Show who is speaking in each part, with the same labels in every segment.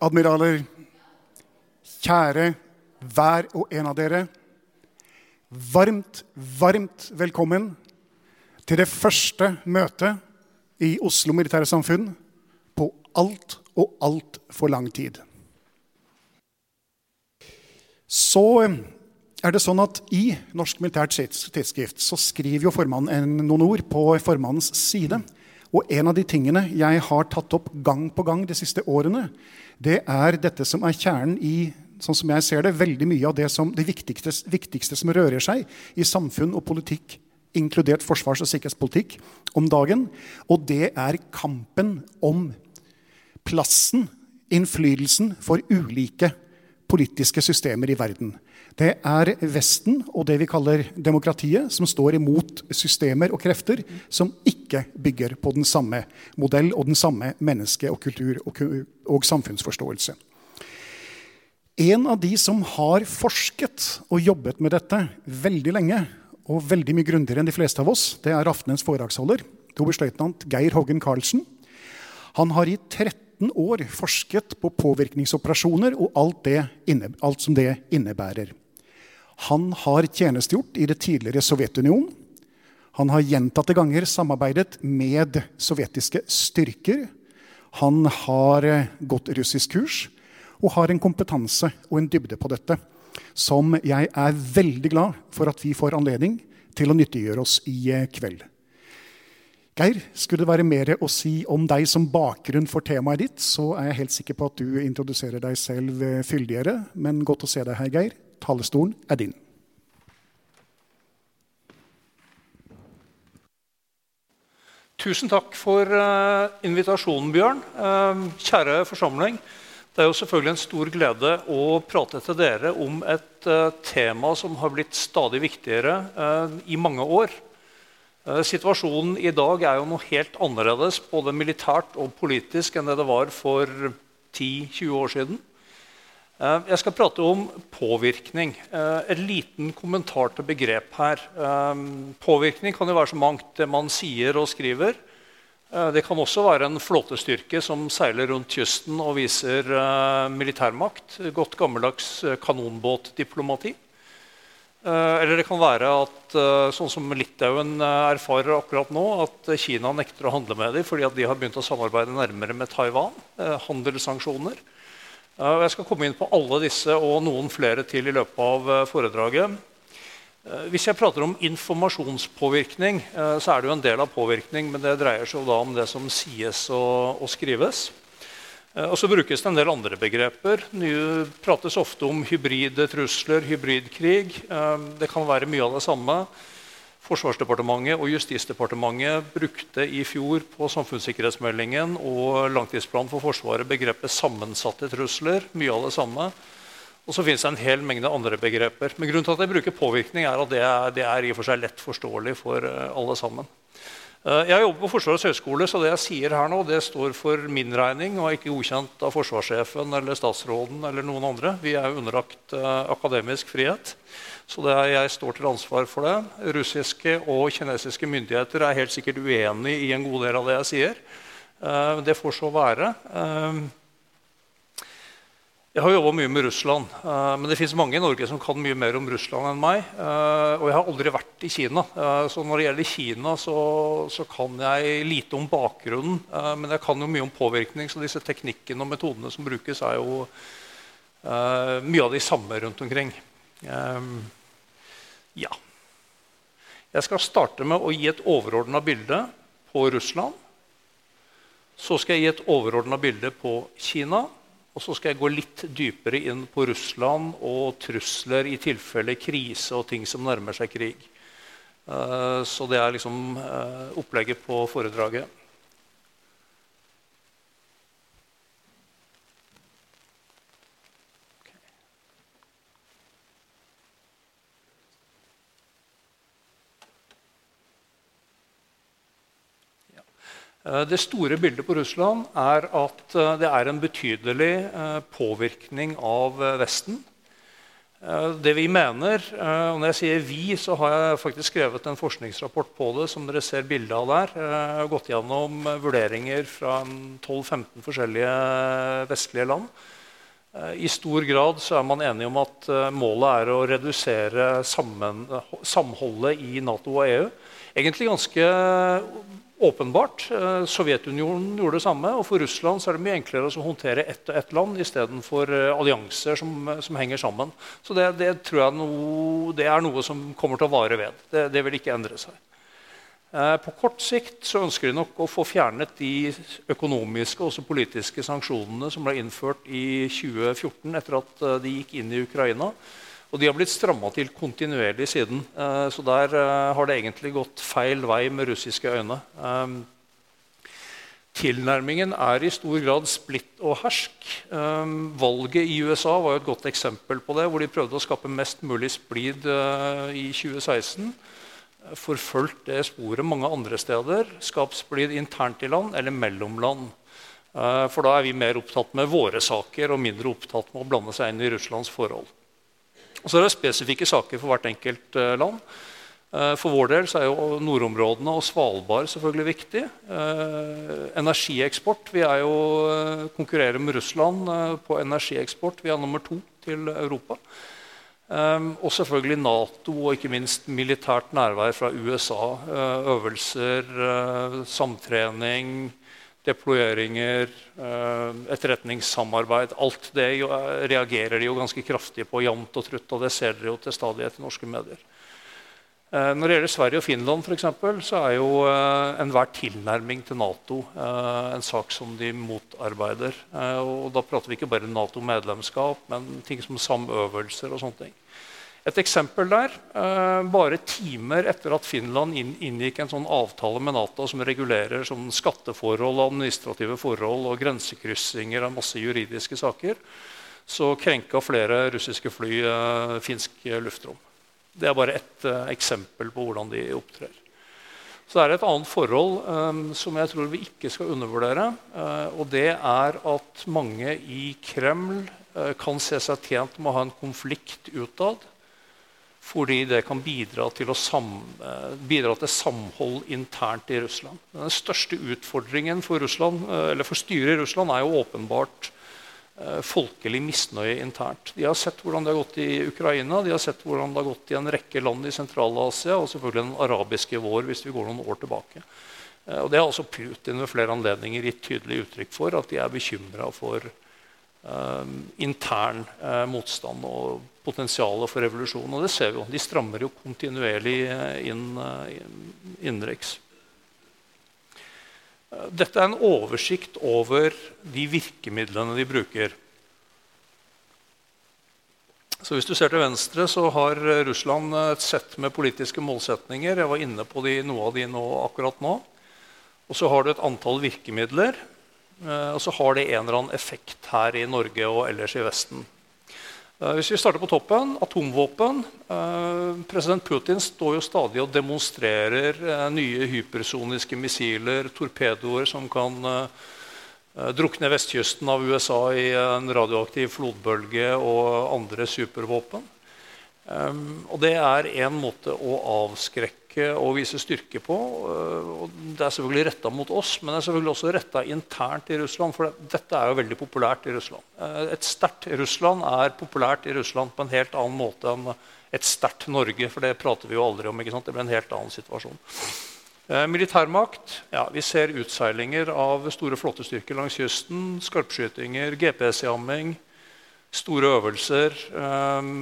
Speaker 1: admiraler, kjære hver og en av dere. Varmt, varmt velkommen til det første møtet i Oslo Militære Samfunn på alt og altfor lang tid. Så er det sånn at I Norsk Militært Tidsskrift så skriver jo formannen noen ord på formannens side. Og en av de tingene jeg har tatt opp gang på gang de siste årene, det er dette som er kjernen i sånn som jeg ser det, veldig mye av det, som, det viktigste, viktigste som rører seg i samfunn og politikk, inkludert forsvars- og sikkerhetspolitikk, om dagen. Og det er kampen om plassen, innflytelsen, for ulike politiske systemer i verden. Det er Vesten og det vi kaller demokratiet, som står imot systemer og krefter som ikke bygger på den samme modell og den samme menneske- og kultur- og, og samfunnsforståelse. En av de som har forsket og jobbet med dette veldig lenge, og veldig mye grundigere enn de fleste av oss, det er aftenens foredragsholder, oberstløytnant Geir Hoggen Karlsen. Han har i 13 år forsket på påvirkningsoperasjoner og alt, det, alt som det innebærer. Han har tjenestegjort i det tidligere Sovjetunionen. Han har gjentatte ganger samarbeidet med sovjetiske styrker. Han har gått russisk kurs og har en kompetanse og en dybde på dette som jeg er veldig glad for at vi får anledning til å nyttiggjøre oss i kveld. Geir, skulle det være mer å si om deg som bakgrunn for temaet ditt, så er jeg helt sikker på at du introduserer deg selv fyldigere. Men godt å se deg her, Geir. Talerstolen er din.
Speaker 2: Tusen takk for uh, invitasjonen, Bjørn. Uh, kjære forsamling. Det er jo selvfølgelig en stor glede å prate til dere om et uh, tema som har blitt stadig viktigere i mange år. situasjonen i dag er jo noe helt annerledes både militært og politisk enn det det var for 10-20 år siden. Eh, jeg skal prate om påvirkning. Eh, en liten kommentar til begrep her. Eh, påvirkning kan jo være så mangt det man sier og skriver. Det kan også være en flåtestyrke som seiler rundt kysten og viser militærmakt. Godt gammeldags kanonbåtdiplomati. Eller det kan være at sånn som Litauen erfarer akkurat nå, at Kina nekter å handle med dem fordi de har begynt å samarbeide nærmere med Taiwan. Handelssanksjoner. Jeg skal komme inn på alle disse og noen flere til i løpet av eh, foredraget. Eh, hvis jeg prater om informasjonspåvirkning, eh, så er det jo en del av påvirkning, men det dreier seg da om det som sies og skrives. Og så brukes det en del andre begreper. Det prates ofte om hybride trusler, hybridkrig. Det kan være mye av det samme. Forsvarsdepartementet og Justisdepartementet brukte i fjor på samfunnssikkerhetsmeldingen og langtidsplanen for Forsvaret begrepet 'sammensatte trusler'. Mye av det samme. Og så finnes det en hel mengde andre begreper. Men grunnen til at jeg bruker påvirkning, er at det er, det er i og for seg lett forståelig for eh, alle sammen. Eh, jeg jobber på Forsvarets høgskole, så det jeg sier her nå, det står for min regning og er ikke godkjent av forsvarssjefen eller statsråden eller noen andre. Vi er underlagt uh, akademisk frihet, så er, jeg står til ansvar for det. Russiske og kinesiske myndigheter er helt sikkert uenig i en god del av det jeg sier. Uh, det får så være. Jeg har jobba mye med Russland, uh, men det fins mange i Norge som kan mye mer om Russland enn meg. Uh, og jeg har aldri vært i Kina. Uh, så når det gjelder Kina, så, så kan jeg lite om bakgrunnen. men jeg kan jo mye om påvirkning, så disse teknikkene og metodene som brukes, er jo mye av de samme rundt omkring. ja. Jeg skal starte med å gi et overordna bilde på Russland. Så skal jeg gi et overordna bilde på Kina. Og så skal jeg gå litt dypere inn på Russland og trusler i tilfelle krise og ting som nærmer seg krig. Uh, så det er liksom uh, opplegget på foredraget. Det store bildet på Russland er at eh, det er en betydelig eh, påvirkning av Vesten. Det vi mener, og Når jeg sier 'vi', så har jeg faktisk skrevet en forskningsrapport på det. som dere ser bildet av der. Jeg har gått gjennom vurderinger fra 12-15 forskjellige vestlige land. I stor grad så er man enige om at målet er å redusere sammen, samholdet i Nato og EU. Egentlig ganske Åpenbart. Eh, Sovjetunionen gjorde det samme. Og for Russland er det mye enklere å håndtere ett og ett land istedenfor uh, allianser som, som, henger sammen. Så det, det tror jeg no, det er noe som kommer til å vare ved. Det, det vil ikke endre seg. På kort sikt så ønsker de nok å få fjernet de økonomiske og politiske sanksjonene som ble innført i 2014 etter at de gikk inn i Ukraina. Og de har blitt stramma til kontinuerlig siden. Eh, så der eh, har det egentlig gått feil vei med russiske øyne. Eh, tilnærmingen er i stor grad splitt og hersk. valget i USA var jo et godt eksempel på det, hvor de prøvde å skape mest mulig splid i 2016. Forfulgt det sporet mange andre steder. Skapt splid internt i land eller mellom land. For da er vi mer opptatt med våre saker og mindre opptatt med å blande seg inn i Russlands forhold. Og så er det spesifikke saker for hvert enkelt eh, land. Eh, for vår del er jo nordområdene og Svalbard selvfølgelig viktig. Eh, energieksport. Vi jo, konkurrerer med Russland på energieksport. Vi er nummer to til Europa. og selvfølgelig Nato og ikke minst militært nærvær fra USA. øvelser, samtrening, deployeringer, eh, etterretningssamarbeid Alt det eh, reagerer de jo ganske kraftig på jevnt og trutt. Og det ser dere jo til stadighet i norske medier. Eh, når det gjelder Sverige og Finland, for eksempel, så er jo enhver tilnærming til Nato en sak som de motarbeider. Og da prater vi ikke bare Nato-medlemskap, men ting som samøvelser og sånne ting. Et eksempel der. Eh, bare timer etter at Finland inngikk en sånn avtale med Nato som regulerer sånn skatteforhold, administrative forhold og grensekryssinger og masse juridiske saker, så krenka flere russiske fly eh, finsk luftrom. Det er bare ett eh, eksempel på hvordan de opptrer. Så det er et annet forhold um, som jeg tror vi ikke skal undervurdere. Uh, og det er at mange i Kreml uh, kan se seg tjent med å ha en konflikt utad fordi det kan bidra til, sam, eh, bidra til, samhold internt i Russland. Den største utfordringen for, Russland, eh, for styret i Russland er jo åpenbart eh, folkelig misnøye internt. De har sett hvordan det har gått i Ukraina, de har sett hvordan det har gått i en rekke land i Sentral-Asia og selvfølgelig den arabiske vår hvis vi går noen år tilbake. Og Det har også Putin ved flere anledninger gitt tydelig uttrykk for, at de er bekymra for um, intern uh, motstand og potensialet for revolusjon. Og det ser vi jo. De strammer jo kontinuerlig eh, inn uh, innenriks. Dette er en oversikt over de virkemidlene de bruker. Så hvis du ser til venstre, så har Russland et sett med politiske målsetninger. Jeg var inne på de, noe av de nå, akkurat nå. Og så har du et antall virkemidler. Eh, og så har det en eller annen effekt her i Norge og ellers i Vesten. Eh, hvis vi starter på toppen atomvåpen. Eh, president Putin står jo stadig og demonstrerer eh, nye hypersoniske missiler, torpedoer som kan drukne vestkysten av USA i en radioaktiv flodbølge og andre supervåpen. Og det er én måte å avskrekke ønske å vise styrke på. Eh, og det er selvfølgelig retta mot oss, men det er selvfølgelig også retta internt i Russland. For dette er jo veldig populært i Russland. Eh, et sterkt Russland er populært i Russland på en helt annen måte enn et sterkt Norge. For det prater vi jo aldri om. ikke sant? Det blir en helt annen situasjon. Eh, militærmakt. Ja, vi ser utseilinger av store flåtestyrker langs kysten. Skarpskytinger, GPS-jamming, store øvelser. Eh,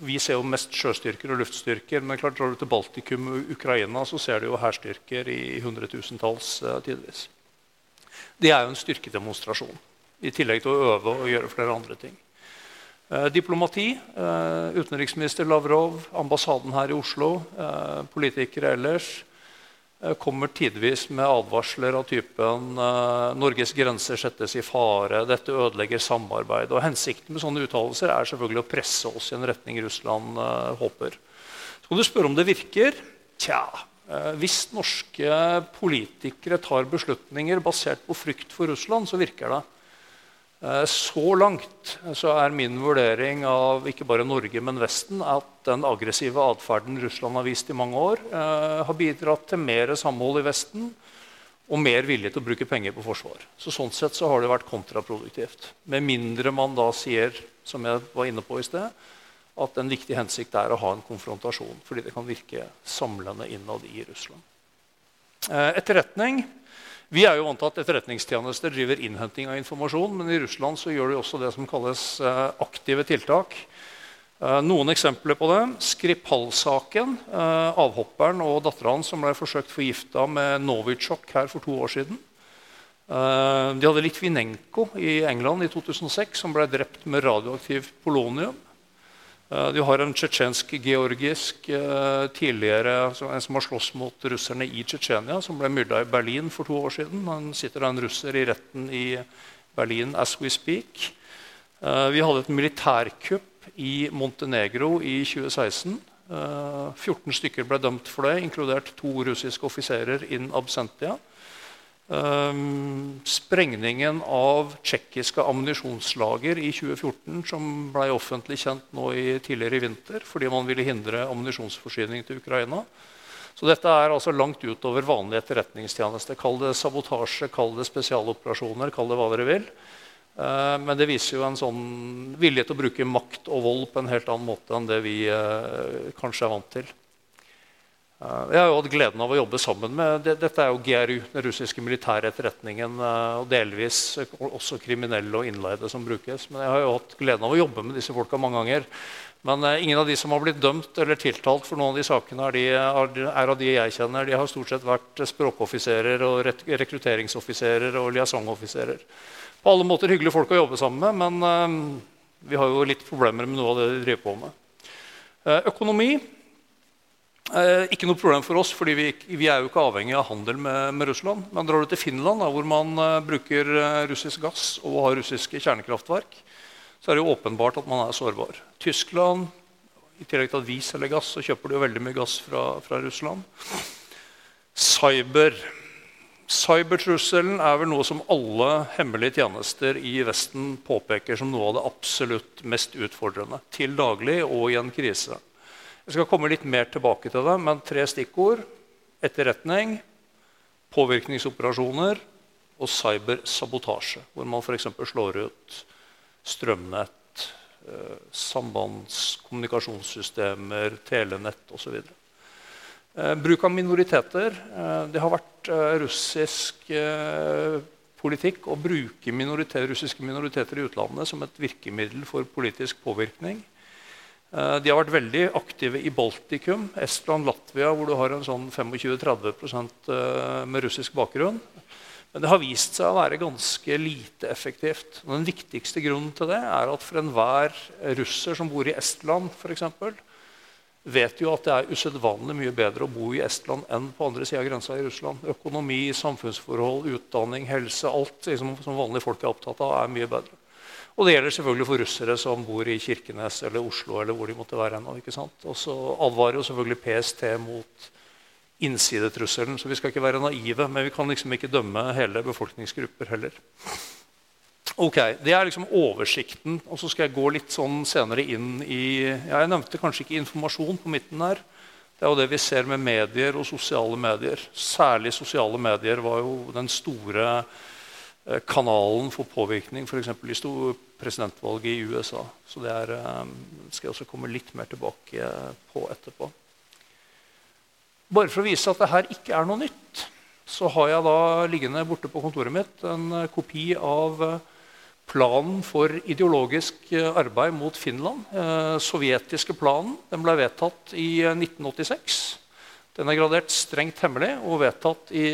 Speaker 2: vi ser jo mest sjøstyrker og luftstyrker. Men klart drar du til Baltikum og Ukraina, så ser du jo hærstyrker i hundretusentalls uh, tidvis. Det er jo en styrkedemonstrasjon, i tillegg til å øve og gjøre flere andre ting. Eh, diplomati. Eh, utenriksminister Lavrov, ambassaden her i Oslo, politikere ellers Eh, kommer tidvis med advarsler av typen uh, 'Norges grenser settes i fare', 'dette ødelegger samarbeid'. Og Hensikten med sånne uttalelser er selvfølgelig å presse oss i en retning Russland uh, håper. Så kan du spørre om det virker. Tja, hvis norske politikere tar beslutninger basert på frykt for Russland, så virker det. Eh, så langt så er min vurdering av ikke bare Norge, men Vesten at den aggressive atferden Russland har vist i mange år, eh, har bidratt til mer samhold i Vesten og mer vilje til å bruke penger på forsvar. Så Sånn sett så har det vært kontraproduktivt. Med mindre man da sier, som jeg var inne på i sted, at en viktig hensikt er å ha en konfrontasjon, fordi det kan virke samlende innad i Russland. Eh, etterretning vi er jo vant til at etterretningstjenester driver innhenting av informasjon, men i Russland så gjør de også det som kalles eh, aktive tiltak. Eh, noen eksempler på det. Skripal-saken. Eh, avhopperen og dattera hans som ble forsøkt forgifta med Novichok her for to år siden. De hadde Litvinenko i England i 2006, som ble drept med radioaktiv polonium. Eh, du har en tsjetsjensk-georgisk eh, tidligere en som har slåss mot russerne i Tsjetsjenia, som ble myrda i Berlin for to år siden. Han sitter da en russer i retten i Berlin as we speak. Eh, vi hadde et militærkupp i Montenegro i 2016. 14 stykker ble dømt for det, inkludert to russiske offiserer in absentia. Um, sprengningen av tsjekkiske ammunisjonslager i 2014, som ble offentlig kjent nå i, tidligere i vinter fordi man ville hindre ammunisjonsforsyning til Ukraina. Så dette er altså langt utover vanlig etterretningstjeneste. Kall det sabotasje, kall det spesialoperasjoner, kall det hva dere vil. Uh, men det viser jo en sånn vilje til å bruke makt og vold på en helt annen måte enn det vi uh, kanskje er vant til. Eh, jeg har jo hatt gleden av å jobbe sammen med Dette er jo GRU, den russiske militære etterretningen. Eh, og delvis også kriminelle og innleide som brukes. Men jeg har jo hatt gleden av å jobbe med disse folka mange ganger. Men eh, ingen av de som har blitt dømt eller tiltalt for noen av de sakene, er, de, er av de jeg kjenner. De har stort sett vært språkoffiserer og rekrutteringsoffiserer og liaisonoffiserer. På alle måter hyggelige folk å jobbe sammen med, men vi har jo litt problemer med noe av det de driver på med. Økonomi Eh, ikke noe problem for oss, fordi vi, vi, er jo ikke avhengig av handel med, med Russland. Men drar du til Finland, da, hvor man eh, bruker uh, russisk gass og har russiske kjernekraftverk, så er det jo åpenbart at man er sårbar. Tyskland, i tillegg til at vi selger gass, så kjøper du jo veldig mye gass fra, fra Russland. Cyber. Cybertrusselen er vel noe som alle hemmelige tjenester i Vesten påpeker som noe av det absolutt mest utfordrende. Til daglig og i en krise. Jeg skal komme litt mer tilbake til det, men tre stikkord. Etterretning, påvirkningsoperasjoner og cybersabotasje. Hvor man f.eks. slår ut strømnett, eh, sambandskommunikasjonssystemer, telenett osv. Eh, bruk av minoriteter. Eh, det har vært russisk politikk å bruke minoriteter, russiske minoriteter i utlandet som et virkemiddel for politisk påvirkning. Eh, de har vært veldig aktive i Baltikum, Estland, Latvia, hvor du har en sånn 25-30 eh, med russisk bakgrunn. Men det har vist seg å være ganske lite effektivt. Og den viktigste grunnen til det er at for enhver russer som bor i Estland, eksempel, vet jo at det er usedvanlig mye bedre å bo i Estland enn på andre sida av grensa i Russland. Økonomi, samfunnsforhold, utdanning, helse, alt liksom, som vanlige folk er opptatt av, er mye bedre. Og det gjelder selvfølgelig for russere som bor i Kirkenes eller Oslo. eller hvor de måtte være ennå, ikke sant? Og så advarer jo selvfølgelig PST mot innsidetrusselen. Så vi skal ikke være naive, men vi kan liksom ikke dømme hele befolkningsgrupper heller. Ok, Det er liksom oversikten. og Så skal jeg gå litt sånn senere inn i ja, Jeg nevnte kanskje ikke informasjon på midten her. Det er jo det vi ser med medier og sosiale medier. Særlig sosiale medier var jo den store kanalen for påvirkning, f.eks. i presidentvalget i USA. Så det er, eh, skal jeg også komme litt mer tilbake på etterpå. Bare for å vise at det her ikke er noe nytt, så har jeg da liggende borte på kontoret mitt en eh, kopi av planen for ideologisk arbeid mot Finland. Eh, sovjetiske planen. Den ble vedtatt i 1986. Den er gradert strengt hemmelig og vedtatt i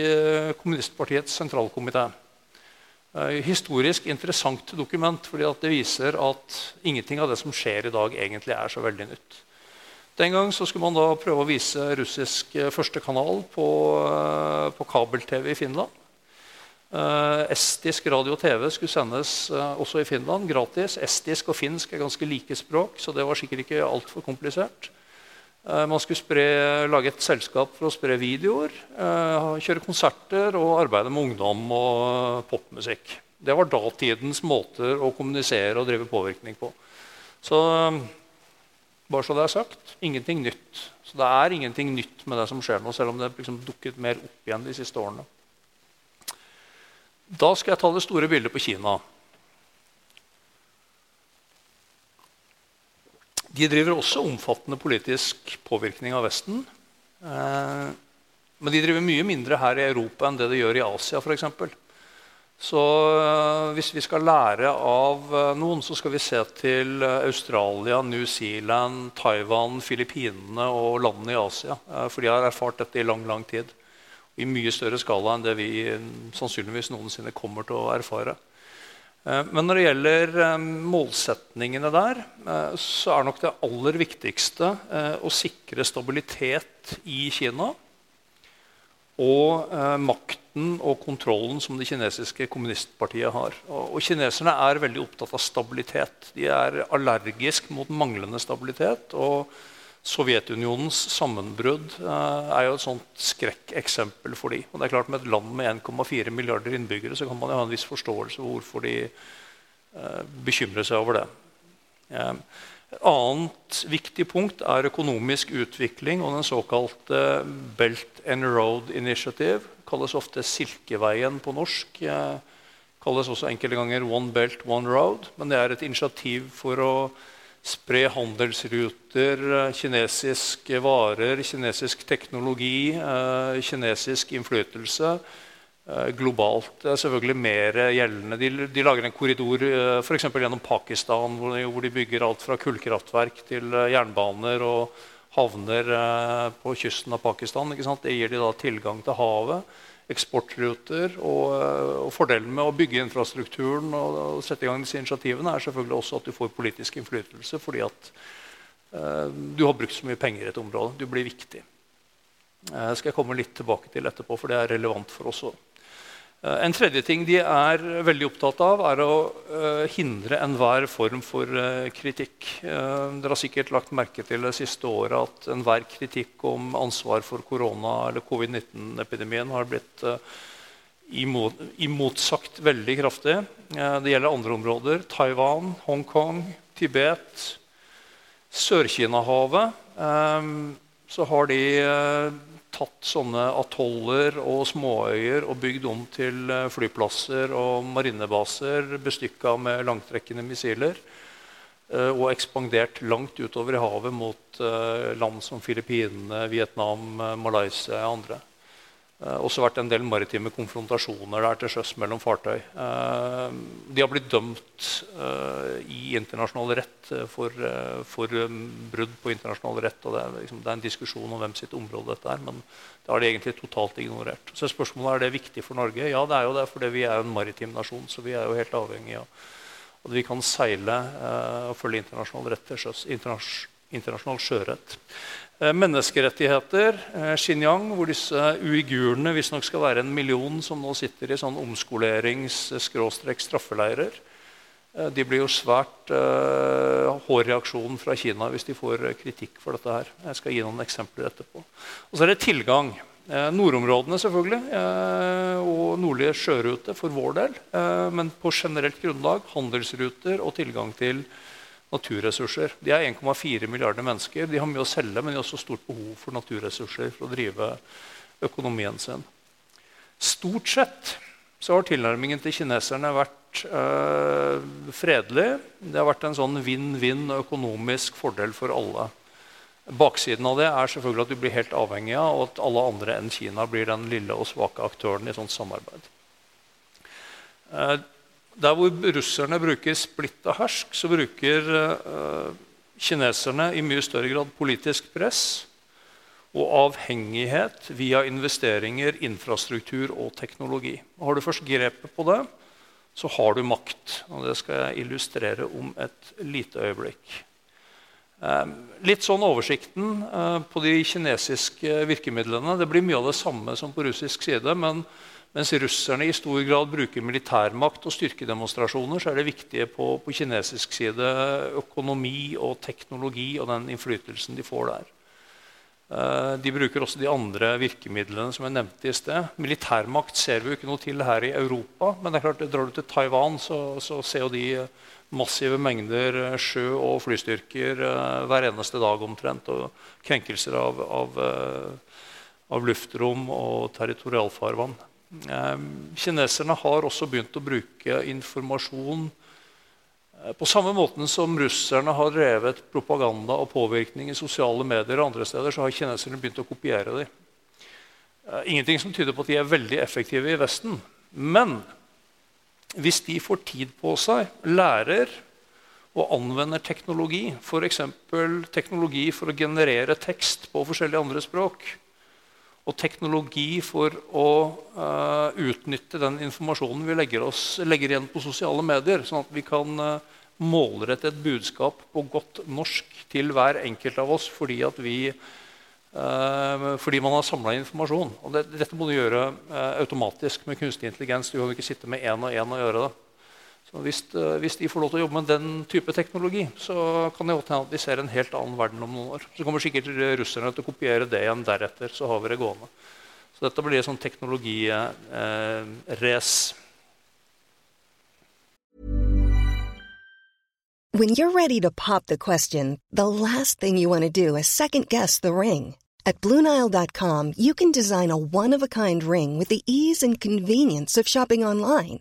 Speaker 2: kommunistpartiets sentralkomité. Eh, historisk interessant dokument fordi det viser at ingenting av det som skjer i dag, egentlig er så veldig nytt. Den gang skulle man da prøve å vise russisk eh, første kanal på, eh, på kabel-TV i Finland. estisk radio og TV skulle sendes også i Finland gratis. Estisk og finsk er ganske like språk, så det var sikkert ikke altfor komplisert. Eh, man skulle spre, lage et selskap for å spre videoer, eh, kjøre konserter og arbeide med ungdom og popmusikk. Det var datidens måter å kommunisere og drive påvirkning på. Så bare så det er sagt ingenting nytt. Så det er ingenting nytt med det som skjer nå, selv om det liksom dukket mer opp igjen de siste årene. Da skal jeg ta det store bildet på Kina. De driver også omfattende politisk påvirkning av Vesten. Eh, men de driver mye mindre her i Europa enn det de gjør i Asia f.eks. Så eh, hvis vi skal lære av eh, noen, så skal vi se til Australia, New Zealand, Taiwan, Filippinene og landene i Asia. For de har erfart dette i lang, lang tid. I mye større skala enn det vi sannsynligvis noensinne kommer til å erfare. Eh, men når det gjelder eh, målsetningene der, eh, så er nok det aller viktigste å sikre stabilitet i Kina. Og makten og kontrollen som det kinesiske kommunistpartiet har. Og kineserne er veldig opptatt av stabilitet. De er allergisk mot manglende stabilitet. og Sovjetunionens sammenbrudd eh, er jo et sånt skrekkeksempel for de. Og det er klart Med et land med 1,4 milliarder innbyggere så kan man jo ha en viss forståelse for hvorfor de eh, bekymrer seg over det. Eh, et annet viktig punkt er økonomisk utvikling og den såkalte Belt and Road Initiative. kalles ofte Silkeveien på norsk. kalles også enkelte ganger One Belt, One Road. Men det er et initiativ for å spre handelsruter, eh, kinesiske varer, kinesisk teknologi, eh, kinesisk innflytelse eh, globalt. Det er selvfølgelig mer gjeldende. De, de lager en korridor f.eks. gjennom Pakistan, hvor de, hvor de, bygger alt fra kullkraftverk til jernbaner og havner på kysten av Pakistan. Det gir de da tilgang til havet eksportruter. Og, eh, og, Fordelen med å bygge infrastrukturen og, og, sette i gang disse initiativene er selvfølgelig også at du får politisk innflytelse fordi at eh, du har brukt så mye penger i et område. Du blir viktig. Uh, skal jeg komme litt tilbake til etterpå, for det er relevant for oss òg. Eh, en tredje ting de er veldig opptatt av, er å uh, hindre enhver form for uh, kritikk. Dere har sikkert lagt merke til det siste året at enhver kritikk om ansvar for korona- eller covid-19-epidemien har blitt imot, imotsagt veldig kraftig. det gjelder andre områder. Taiwan, Hongkong, Tibet, Sør-Kina-havet. så har de tatt sånne atoller og småøyer og bygd om til eh, flyplasser og marinebaser bestykka med langtrekkende missiler. Eh, og ekspandert langt utover i havet mot eh, land som Filippinene, Vietnam, Malaysia og andre. Uh, også vært en del maritime konfrontasjoner der til sjøs mellom fartøy. Uh, de har blitt dømt uh, i internasjonal rett for, for brudd på internasjonal rett. og det er, liksom, det er, en diskusjon om hvem sitt område dette er, men det har de egentlig totalt ignorert. Så spørsmålet er det viktig for Norge. Ja, det er jo det, fordi vi er en maritim nasjon. Så vi er jo helt avhengig av at vi kan seile og følge internasjonal rett til sjøs. Internasjonal sjørett. Eh, menneskerettigheter. Eh, Xinjiang, hvor disse uigurene visstnok skal være en million som nå sitter i sånn omskolerings-straffeleirer. Eh, de blir jo svært uh, hård reaksjon fra Kina hvis de får kritikk for dette. her. Jeg skal gi noen eksempler etterpå. Og så er det tilgang. Nordområdene selvfølgelig, og nordlige sjørute for vår del. Men på generelt grunnlag handelsruter og tilgang til naturressurser. De er 1,4 milliarder mennesker. De har mye å selge, men de har også stort behov for naturressurser for å drive økonomien sin. Stort sett så har tilnærmingen til kineserne vært øh, fredelig. Det har vært en sånn vinn-vinn økonomisk fordel for alle. Baksiden av det er selvfølgelig at du blir helt avhengig av og at alle andre enn Kina blir den lille og svake aktøren i sånt samarbeid. Eh, der hvor russerne bruker splitt og hersk, så bruker uh, kineserne i mye større grad politisk press og avhengighet via investeringer, infrastruktur og teknologi. Har du først grepet på det, så har du makt. Og det skal jeg illustrere om et lite øyeblikk. Uh, litt sånn oversikten uh, på de kinesiske virkemidlene. Det blir mye av det samme som på russisk side. men mens russerne i stor grad bruker militærmakt og styrkedemonstrasjoner, så er det viktige på, på kinesisk side økonomi og teknologi og den innflytelsen de får der. Eh, de bruker også de andre virkemidlene som jeg nevnte i sted. Militærmakt ser vi jo ikke noe til her i Europa. Men det er klart, drar du til Taiwan, så, så ser jo de massive mengder sjø- og flystyrker uh, hver eneste dag omtrent. Og krenkelser av, av, av luftrom og territorialfarvann. Ehm, kineserne har også begynt å bruke informasjon eh, på samme måten som russerne har drevet propaganda og påvirkning i sosiale medier, og andre steder, så har kineserne begynt å kopiere dem. Eh, ingenting som tyder på at de er veldig effektive i Vesten. Men hvis de får tid på seg, lærer og anvender teknologi, f.eks. teknologi for å generere tekst på forskjellige andre språk, og teknologi for å uh, utnytte den informasjonen vi legger, oss, legger, igjen på sosiale medier, sånn at vi kan uh, målrette et budskap på godt norsk til hver enkelt av oss fordi, vi, uh, fordi man har samla informasjon. Det, dette må du gjøre automatisk med kunstig intelligens. Du kan ikke sitte med én og én og gjøre det. Så hvis, eh, hvis, de får lov til å jobbe med den type teknologi, så kan det hende at vi ser en helt annen verden om noen år. Så kommer sikkert russerne til å kopiere det igjen deretter. Så har vi det gående. Så dette blir et sånn teknologirace. Eh,
Speaker 3: When you're ready to pop the question, the last thing you want to do is second guess the ring. At BlueNile.com you can design a one-of-a-kind ring with the ease and convenience of shopping online.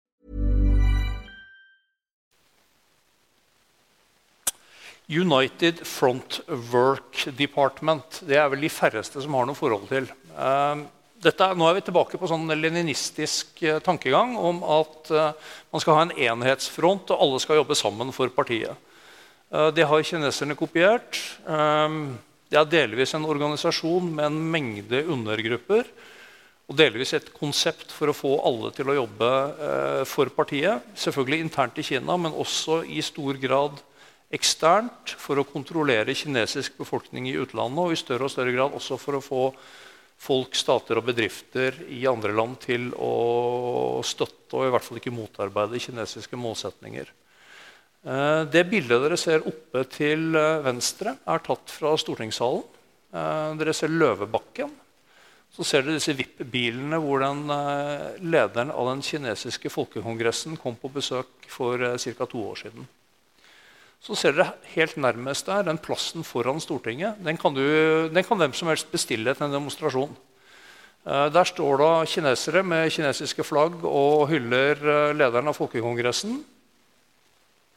Speaker 2: United Front Work Department. Det er vel de færreste som har noe forhold til. Uh, dette, nå er vi tilbake på sånn leninistisk uh, tankegang om at uh, man skal ha en enhetsfront, og alle skal jobbe sammen for partiet. det har kineserne kopiert. det er delvis en organisasjon med en mengde undergrupper. Og delvis et konsept for å få alle til å jobbe for partiet. Selvfølgelig internt i Kina, men også i stor grad eksternt for å kontrollere kinesisk befolkning i utlandet, og i større og større grad også for å få folk, stater og bedrifter i andre land til å støtte og i hvert fall ikke motarbeide kinesiske målsetninger. Eh, det bildet dere ser oppe til eh, venstre, er tatt fra stortingssalen. Eh, dere ser Løvebakken. Så ser dere disse VIP-bilene hvor den lederen av den kinesiske folkekongressen kom på besøk for ca. to år siden. Så ser dere helt nærmest der, den plassen foran Stortinget. Den kan, du, den kan hvem som helst bestille til en demonstrasjon. Eh, der står da kinesere med kinesiske flagg og hyller eh, lederen av Folkekongressen.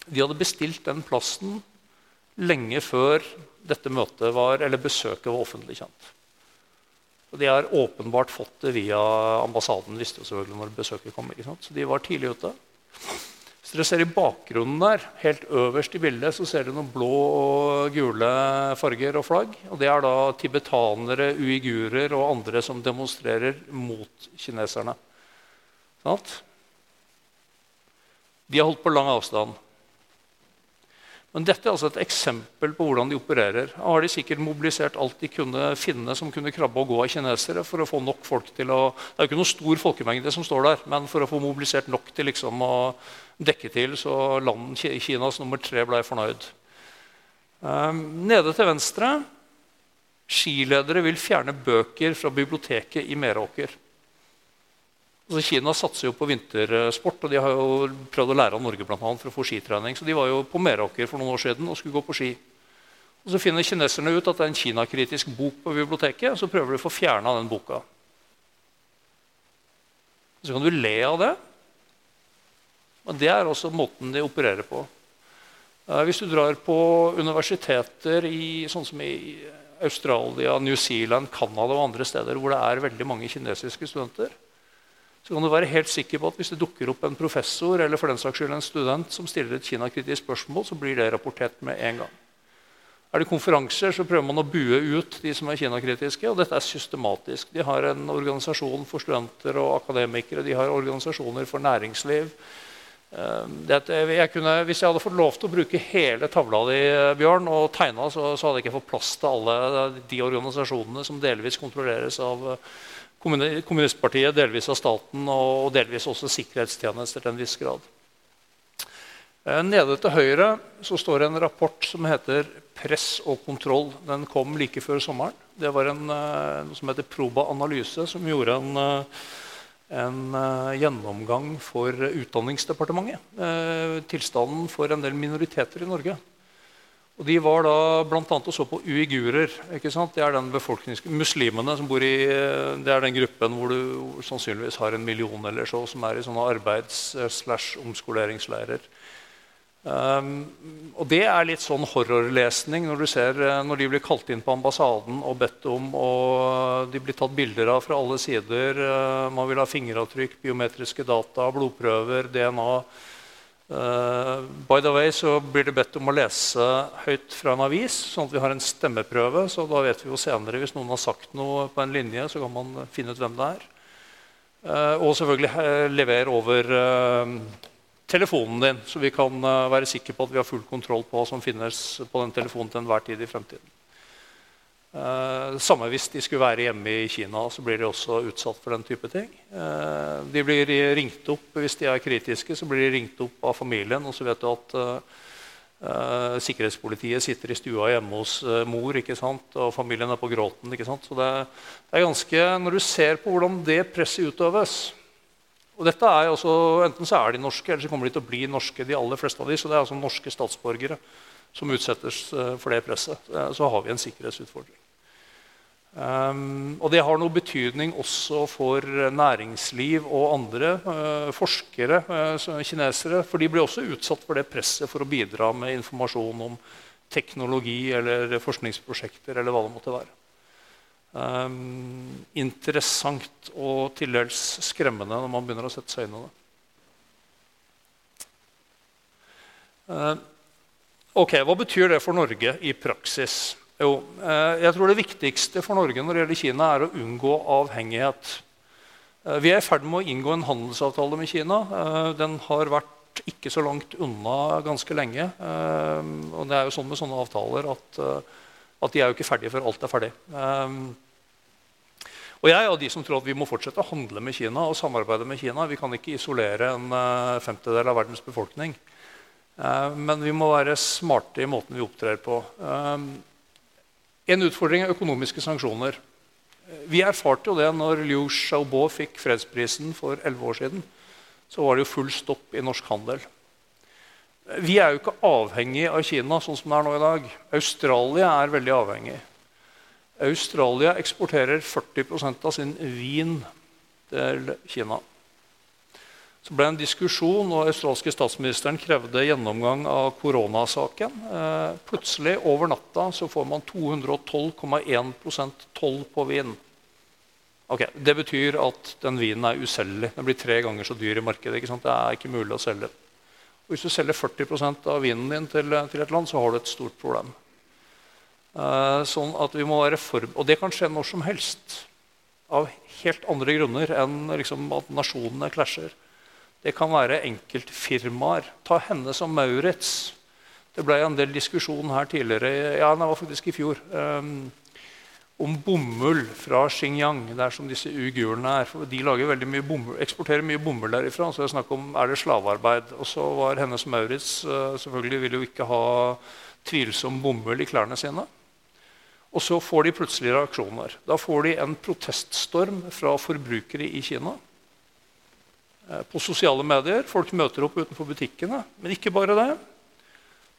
Speaker 2: De hadde bestilt den plassen lenge før dette møtet var, eller besøket var offentlig kjent. Og de har åpenbart fått det via ambassaden. visste jo selvfølgelig når besøket kom. Så de var tidlig ute. Dere ser I bakgrunnen der, helt øverst i bildet så ser dere noen blå og gule farger og flagg. Og Det er da tibetanere, uigurer og andre som demonstrerer mot kineserne. Sånn? De har holdt på lang avstand. Men dette er altså et eksempel på hvordan de opererer. Da har de sikkert mobilisert alt de kunne finne som kunne krabbe og gå av kinesere. for å få nok folk til å... Det er jo ikke noen stor folkemengde som står der, men for å få mobilisert nok til liksom å dekke til, så land, Kinas nummer tre ble fornøyd. Um, nede til venstre skiledere vil fjerne bøker fra biblioteket i Meråker. Altså, Kina satser jo på vintersport, og de har jo prøvd å lære av Norge blant annet, for å få skitrening. Så De var jo på Meråker for noen år siden og skulle gå på ski. Og Så finner kineserne ut at det er en kinakritisk bok på biblioteket. og Så prøver de å få fjerna den boka. Så kan du le av det. Men det er også måten de opererer på. Eh, hvis du drar på universiteter i, sånn som i Australia, New Zealand, Canada og andre steder hvor det er veldig mange kinesiske studenter, så kan du være helt sikker på at hvis det dukker opp en professor eller for den saks skyld en student som stiller et kinakritisk spørsmål, så blir det rapportert med en gang. Er det konferanser, så prøver man å bue ut de som er kinakritiske. Og dette er systematisk. De har en organisasjon for studenter og akademikere. De har organisasjoner for næringsliv. Ehm, jeg kunne, hvis jeg hadde fått lov til å bruke hele tavla di Bjørn, og tegna, så, så hadde jeg ikke fått plass til alle de organisasjonene som delvis kontrolleres av kommunistpartiet, delvis av staten og delvis også sikkerhetstjenester til en viss grad. Eh, nede til høyre så står en rapport som heter 'Press og kontroll'. Den kom like før sommeren. Det var en, eh, noe som heter Proba Analyse, som gjorde en, eh, en gjennomgang for Utdanningsdepartementet. Tilstanden for en del minoriteter i Norge. Og De var da bl.a. og så på uigurer. ikke sant? Det er den Muslimene som bor i det er den gruppen hvor du sannsynligvis har en million eller så, som er i sånne arbeids-slash-omskoleringsleirer. Um, og Det er litt sånn horrorlesning når, du ser, når de blir kalt inn på ambassaden og bedt om og De blir tatt bilder av fra alle sider. Man vil ha fingeravtrykk, biometriske data, blodprøver, DNA. Uh, by the way så blir det bedt om å lese høyt fra en avis, sånn at vi har en stemmeprøve. så da vet vi jo senere Hvis noen har sagt noe på en linje, så kan man finne ut hvem det er. Uh, og selvfølgelig uh, levere over telefonen din, så vi kan være sikre på at vi har full kontroll på hva som finnes på den telefonen til enhver tid i fremtiden. Uh, samme hvis de skulle være hjemme i Kina, så blir de også utsatt for den type ting. Eh, de blir ringt opp Hvis de er kritiske, så blir de ringt opp av familien. Og så vet du at eh, sikkerhetspolitiet sitter i stua hjemme hos mor, ikke sant? og familien er på gråten. ikke sant? Så det, det, er ganske, Når du ser på hvordan det presset utøves og dette er også, Enten så er de norske, eller så kommer de til å bli norske, de aller fleste av de, så det er altså norske statsborgere som utsettes for det presset. Så har vi en sikkerhetsutfordring. Um, og det har noe betydning også for næringsliv og andre uh, forskere, uh, kinesere. For de blir også utsatt for det presset for å bidra med informasjon om teknologi eller forskningsprosjekter eller hva det måtte være. Um, interessant og til dels skremmende når man begynner å sette seg inn i det. Uh, ok, Hva betyr det for Norge i praksis? Jo, eh, jeg tror det viktigste for Norge når det gjelder Kina, er å unngå avhengighet. Eh, vi er i ferd med å inngå en handelsavtale med Kina. Eh, den har vært ikke så langt unna ganske lenge. Og det er jo sånn med sånne avtaler at, at de er jo ikke ferdige før alt er ferdig. Og jeg er av de som tror at vi må fortsette å handle med Kina og samarbeide med Kina. Vi kan ikke isolere en femtedel av verdens befolkning. Men vi må være smarte i måten vi opptrer på. En utfordring er økonomiske sanksjoner. Vi erfarte jo det når Liu Xiaobo fikk fredsprisen for 11 år siden. Så var det jo full stopp i norsk handel. Vi er jo ikke avhengig av Kina sånn som det er nå i dag. Australia er veldig avhengig. Australia eksporterer 40% av sin vin til Kina. Så ble det en diskusjon, og australske statsministeren krevde gjennomgang av koronasaken. Eh, plutselig, over natta, så får man 212,1% toll på vin. Okay, Det betyr at den vinen er uselgelig. Den blir tre ganger så dyr i markedet. Det er ikke mulig å selge. Og hvis du selger 40% av vinen din til, til, et land, så har du et stort problem. Eh, sånn at vi må være for... Og det kan skje når som helst. Av helt andre grunner enn liksom, at nasjonene klasjer. Det kan være enkeltfirmaer. Ta henne som Maurits. Det ble en del diskusjon her tidligere, ja, det var faktisk i fjor, um, om bomull fra Xinjiang. Der som disse uigurene er. For de mye bomull, eksporterer mye bomull derifra. Så det er snakk om er det slavearbeid. Og så var Hennes Maurits uh, selvfølgelig ville jo ikke ha tvilsom bomull i klærne sine. Og så får de plutselig reaksjoner. Da får de en proteststorm fra forbrukere i Kina. Eh, på sosiale medier. Folk møter opp utenfor butikkene. Men ikke bare det.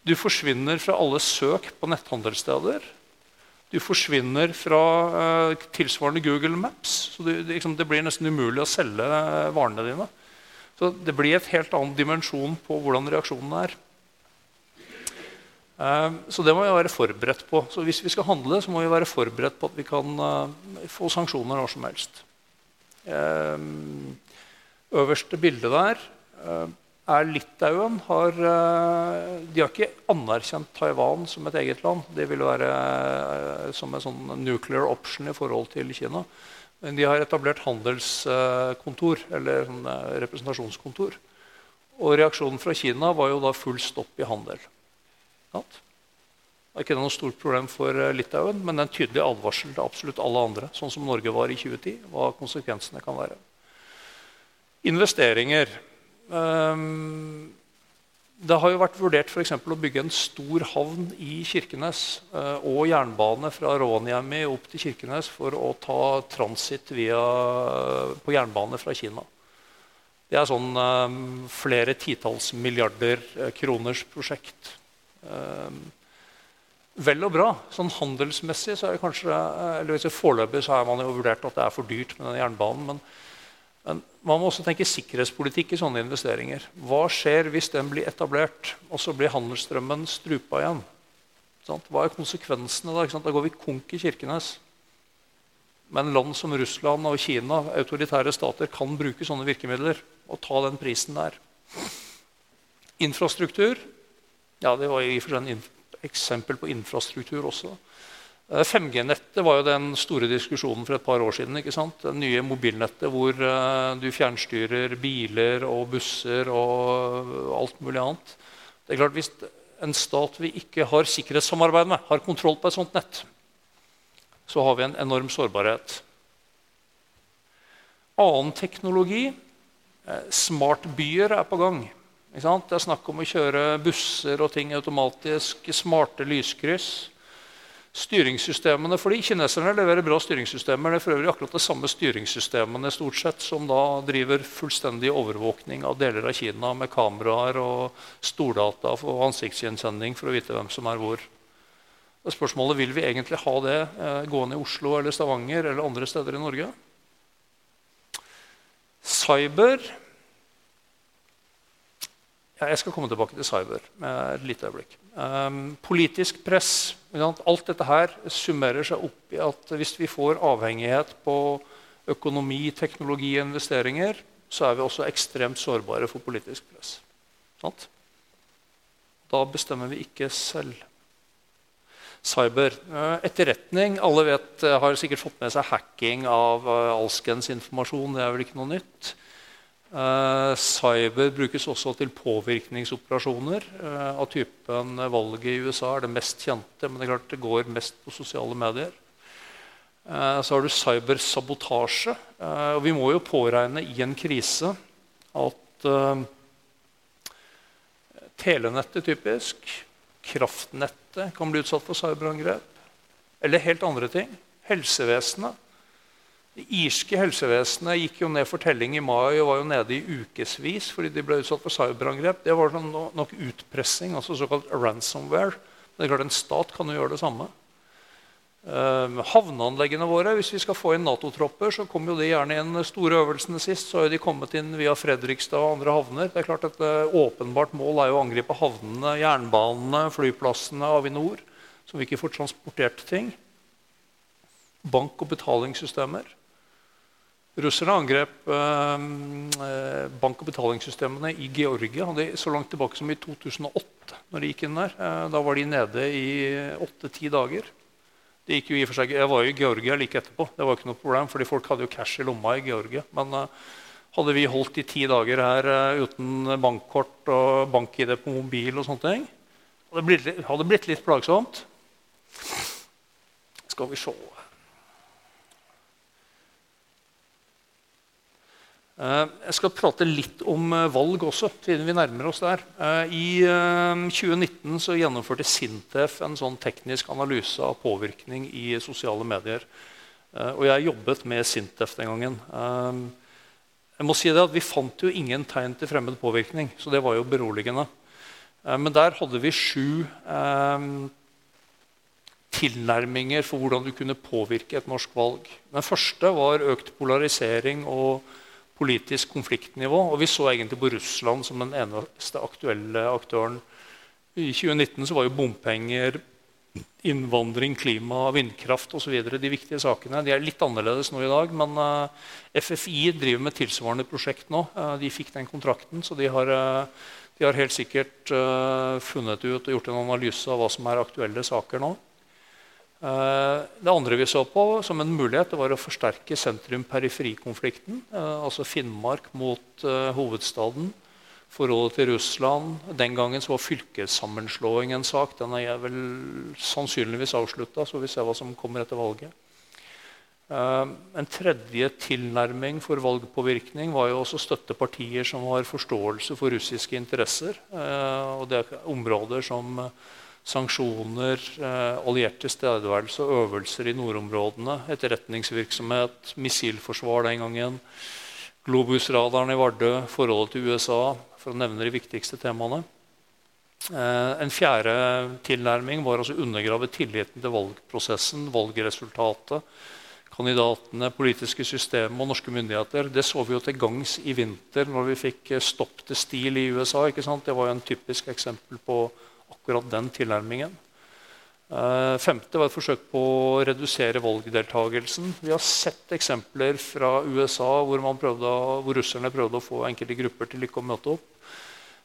Speaker 2: Du forsvinner fra alle søk på netthandelssteder. Du forsvinner fra eh, tilsvarende Google Maps. så det, liksom, det, blir nesten umulig å selge uh, varene dine. Så det blir et helt annen dimensjon på hvordan reaksjonen er. Eh, så det må vi være forberedt på. Så hvis vi skal handle, så må vi være forberedt på at vi kan få sanksjoner når som helst. Uh, øverste bildet der eh, er Litauen. Har, eh, de har ikke anerkjent Taiwan som et eget land. Det ville være eh, som en sånn nuclear option i forhold til Kina. Men de har etablert handelskontor, eller sånn representasjonskontor. Og reaksjonen fra Kina var jo da full stopp i handel. Det er ikke noe stort problem for Litauen, men en tydelig advarsel til absolutt alle andre, sånn som Norge var i 2010, hva konsekvensene kan være. Investeringer. Ehm, det har jo vært vurdert for å bygge en stor havn i Kirkenes eh, og jernbane fra Rovaniemi opp til Kirkenes for å ta transit på jernbane fra Kina. Det er sånn um, flere titalls milliarder eh, kroners prosjekt. Um, vel og bra. Sånn Handelsmessig så er det kanskje, eller foreløpig så har man jo vurdert at det er for dyrt med den jernbanen. men men man må også tenke sikkerhetspolitikk i sånne investeringer. Hva skjer hvis den blir etablert, og så blir handelsstrømmen strupa igjen? Hva er konsekvensene da? Da går vi konk i Kirkenes. Men land som Russland og Kina, autoritære stater, kan bruke sånne virkemidler og ta den prisen der. Infrastruktur ja, Det var i og for seg et eksempel på infrastruktur også. 5G-nettet eh, var jo den store diskusjonen for et par år siden. ikke sant? Det nye mobilnettet hvor uh, du fjernstyrer biler og busser og alt mulig annet. Det er klart Hvis en stat vi ikke har sikkerhetssamarbeid med, har kontroll på et sånt nett, så har vi en enorm sårbarhet. Annen teknologi eh, Smartbyer er på gang. Det er snakk om å kjøre busser og ting automatisk. Smarte lyskryss styringssystemene. fordi Kineserne leverer bra styringssystemer. Det er for øvrig akkurat de samme styringssystemene stort sett, som da driver fullstendig overvåkning av deler av Kina med kameraer og stordata og ansiktsgjenkjenning for å vite hvem som er hvor. Og spørsmålet Vil vi egentlig ha det eh, gående i Oslo eller Stavanger eller andre steder i Norge? Cyber ja, Jeg skal komme tilbake til cyber med et lite øyeblikk. Um, politisk press. Alt dette her summerer seg opp i at hvis vi får avhengighet på økonomi, teknologi og investeringer, så er vi også ekstremt sårbare for politisk press. Sant? Da bestemmer vi ikke selv. Cyber. Uh, etterretning. Alle vet, uh, har sikkert fått med seg hacking av uh, alskens informasjon. Det er vel ikke noe nytt. Uh, cyber brukes også til påvirkningsoperasjoner uh, av typen valget i USA er det mest kjente, men det er klart det går mest på sosiale medier. Så har du cybersabotasje. og vi må jo påregne i en krise at telenettet typisk, kraftnettet kan bli utsatt for cyberangrep. Eller helt andre ting. Helsevesenet det irske helsevesenet gikk jo ned for telling i mai og var jo nede i ukevis fordi de ble utsatt for cyberangrep. Det var sånn nok utpressing, altså såkalt ransomware. Det er klart En stat kan jo gjøre det samme. Uh, havneanleggene våre, Hvis vi skal få inn Nato-tropper, så kommer jo de gjerne inn store øvelsene sist. Så har de kommet inn via Fredrikstad og andre havner. Det er klart Et uh, åpenbart mål er jo å angripe havnene, jernbanene, flyplassene, Avinor, som vi ikke får transportert ting. Bank- og betalingssystemer. Russerne angrep eh, bank- og betalingssystemene i Georgia så langt tilbake som i 2008. når de gikk inn der. da var de nede i åtte-ti dager. Det gikk jo i for seg, Jeg var jo i Georgia like etterpå. Det var ikke noe problem, fordi folk hadde jo cash i lomma i Georgia. Men eh, hadde vi holdt i ti dager her uh, uten bankkort og bank-ID på mobil, og sånne ting, hadde det blitt, blitt litt plagsomt. Skal vi se Eh, jeg skal prate litt om eh, valg også, siden vi nærmer oss der. Eh, I 2019 så gjennomførte Sintef en sånn teknisk analyse av påvirkning i sosiale medier. Og jeg jobbet med Sintef den gangen. Jeg må si det at Vi fant jo ingen tegn til fremmed påvirkning, så det var jo beroligende. Men der hadde vi sju tilnærminger for hvordan du kunne påvirke et norsk valg. Den første var økt polarisering og politisk konfliktnivå. Og vi så egentlig på Russland som den eneste aktuelle aktøren. I 2019 så var jo bompenger, innvandring, klima, vindkraft osv. de viktige sakene. De er litt annerledes nå i dag, men eh, FFI driver med tilsvarende prosjekt nå. Uh, de fikk den kontrakten, så de har, uh, de har helt sikkert funnet ut og gjort en analyse av hva som er aktuelle saker nå. Eh, det andre vi så på som en mulighet, var å forsterke sentrum-periferi-konflikten. Eh, altså Finnmark mot eh, hovedstaden. Forholdet til Russland. Den gangen så var fylkessammenslåing en sak. Den er vel sannsynligvis avslutta, så vi ser hva som kommer etter valget. En tredje tilnærming for valgpåvirkning var jo også støtte partier som har forståelse for russiske interesser. Og det er områder som sanksjoner, eh, alliert tilstedeværelse og øvelser i nordområdene, etterretningsvirksomhet, missilforsvar den gangen, Globus-radaren i Vardø, forholdet til USA, for å nevne de viktigste temaene. Eh, en fjerde tilnærming var å undergrave tilliten til valgprosessen, valgresultatet, kandidatene, politiske system og norske myndigheter. Det så vi jo til gangs i vinter når vi fikk eh, stopp til stil i USA. Det var jo en typisk eksempel på akkurat den tilnærmingen. Uh, femte var et forsøk på å redusere valgdeltagelsen. Vi har sett eksempler fra USA hvor, prøvde, hvor russerne prøvde å få enkelte grupper til ikke å møte opp.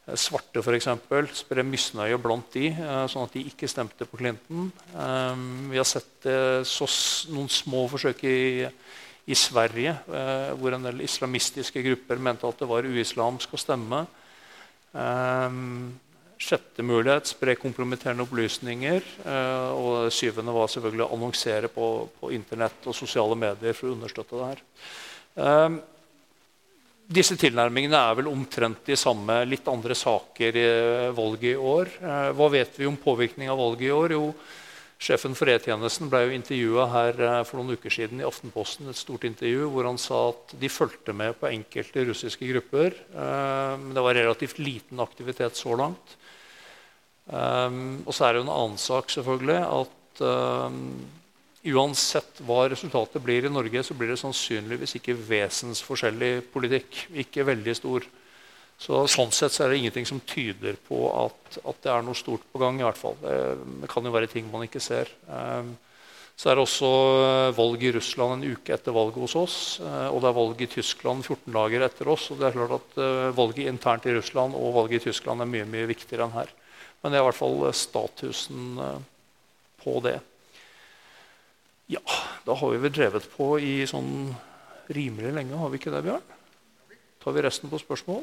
Speaker 2: Uh, svarte f.eks. spre misnøye blant de, uh, sånn at de ikke stemte på Clinton. vi har sett så, noen små forsøk i, i Sverige hvor en del islamistiske grupper mente at det var uislamsk å stemme. Sjette mulighet spre kompromitterende opplysninger. Eh, og syvende var selvfølgelig å annonsere på, på, Internett og sosiale medier for å understøtte det her. Eh, disse tilnærmingene er vel omtrent de samme. Litt andre saker i valget i år. Eh, hva vet vi om påvirkning av valget i år? Jo, Sjefen for E-tjenesten ble jo intervjua her for noen uker siden i Aftenposten. et stort intervju, Hvor han sa at de fulgte med på enkelte russiske grupper. Men det var relativt liten aktivitet så langt. Um, og så er det jo en annen sak selvfølgelig, at uansett hva resultatet blir i Norge, så blir det sannsynligvis ikke vesensforskjellig politikk. Ikke veldig stor. Så Sånn sett så er det ingenting som tyder på at, at, det er noe stort på gang. i hvert fall. Det, det kan jo være ting man ikke ser. Um, så er det også eh, valg i Russland en uke etter valget hos oss. Og det er valg i Tyskland 14 dager etter oss. og det er klart at Valget internt i Russland og valget i Tyskland er mye mye viktigere enn her. Men det er i hvert fall eh, statusen eh, på det. Ja, da har vi vel drevet på i sånn rimelig lenge, har vi ikke det, Bjørn? Tar vi resten på spørsmål?